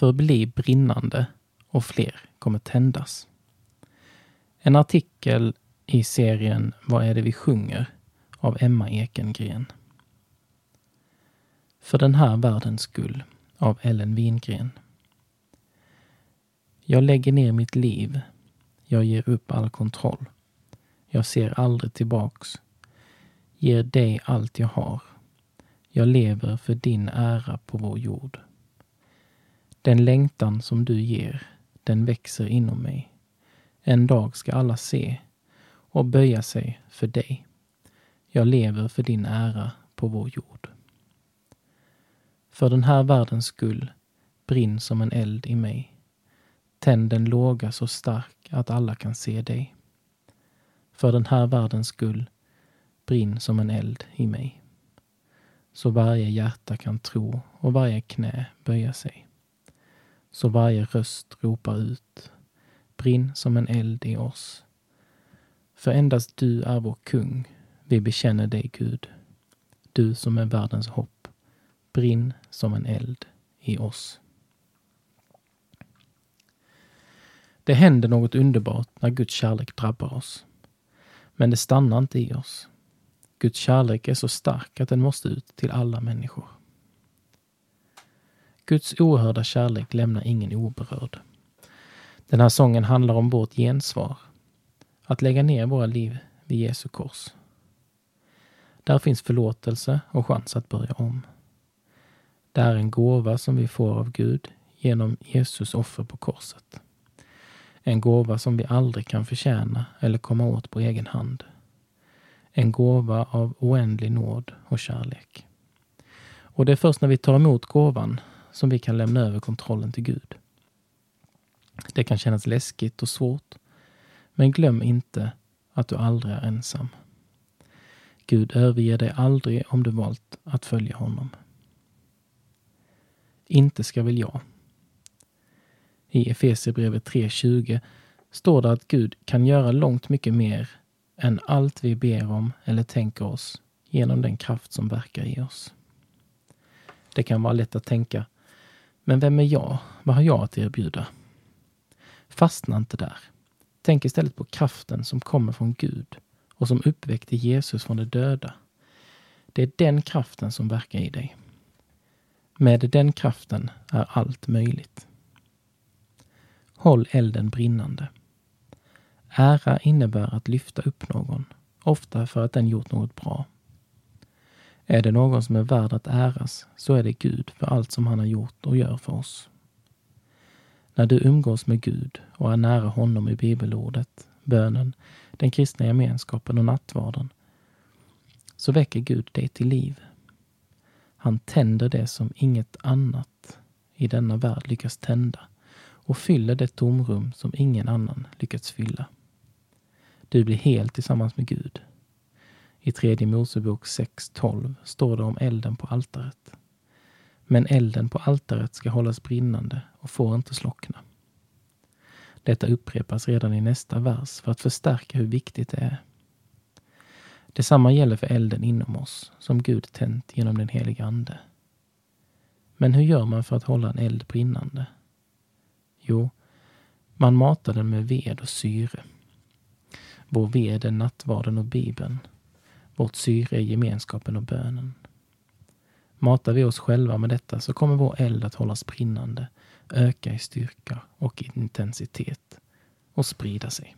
förbli brinnande och fler kommer tändas. En artikel i serien Vad är det vi sjunger? av Emma Ekengren. För den här världens skull av Ellen Wingren. Jag lägger ner mitt liv. Jag ger upp all kontroll. Jag ser aldrig tillbaks. Ger dig allt jag har. Jag lever för din ära på vår jord. Den längtan som du ger, den växer inom mig. En dag ska alla se och böja sig för dig. Jag lever för din ära på vår jord. För den här världens skull, brinn som en eld i mig. Tänd den låga så stark att alla kan se dig. För den här världens skull, brinn som en eld i mig. Så varje hjärta kan tro och varje knä böja sig. Så varje röst ropar ut, brinn som en eld i oss. För endast du är vår kung, vi bekänner dig Gud. Du som är världens hopp, brinn som en eld i oss. Det händer något underbart när Guds kärlek drabbar oss. Men det stannar inte i oss. Guds kärlek är så stark att den måste ut till alla människor. Guds oerhörda kärlek lämnar ingen oberörd. Den här sången handlar om vårt gensvar. Att lägga ner våra liv vid Jesu kors. Där finns förlåtelse och chans att börja om. Det är en gåva som vi får av Gud genom Jesus offer på korset. En gåva som vi aldrig kan förtjäna eller komma åt på egen hand. En gåva av oändlig nåd och kärlek. Och det är först när vi tar emot gåvan som vi kan lämna över kontrollen till Gud. Det kan kännas läskigt och svårt, men glöm inte att du aldrig är ensam. Gud överger dig aldrig om du valt att följa honom. Inte ska väl jag. I Efesierbrevet 3.20 står det att Gud kan göra långt mycket mer än allt vi ber om eller tänker oss genom den kraft som verkar i oss. Det kan vara lätt att tänka, men vem är jag? Vad har jag att erbjuda? Fastna inte där. Tänk istället på kraften som kommer från Gud och som uppväckte Jesus från de döda. Det är den kraften som verkar i dig. Med den kraften är allt möjligt. Håll elden brinnande. Ära innebär att lyfta upp någon, ofta för att den gjort något bra. Är det någon som är värd att äras så är det Gud för allt som han har gjort och gör för oss. När du umgås med Gud och är nära honom i bibelordet, bönen, den kristna gemenskapen och nattvarden så väcker Gud dig till liv. Han tänder det som inget annat i denna värld lyckas tända och fyller det tomrum som ingen annan lyckats fylla. Du blir helt tillsammans med Gud. I tredje Mosebok 6.12 står det om elden på altaret. Men elden på altaret ska hållas brinnande och får inte slockna. Detta upprepas redan i nästa vers för att förstärka hur viktigt det är. Detsamma gäller för elden inom oss, som Gud tänt genom den heliga Ande. Men hur gör man för att hålla en eld brinnande? Jo, man matar den med ved och syre. Vår ved är nattvarden och Bibeln. Vårt syre är gemenskapen och bönen. Matar vi oss själva med detta så kommer vår eld att hållas brinnande, öka i styrka och intensitet och sprida sig.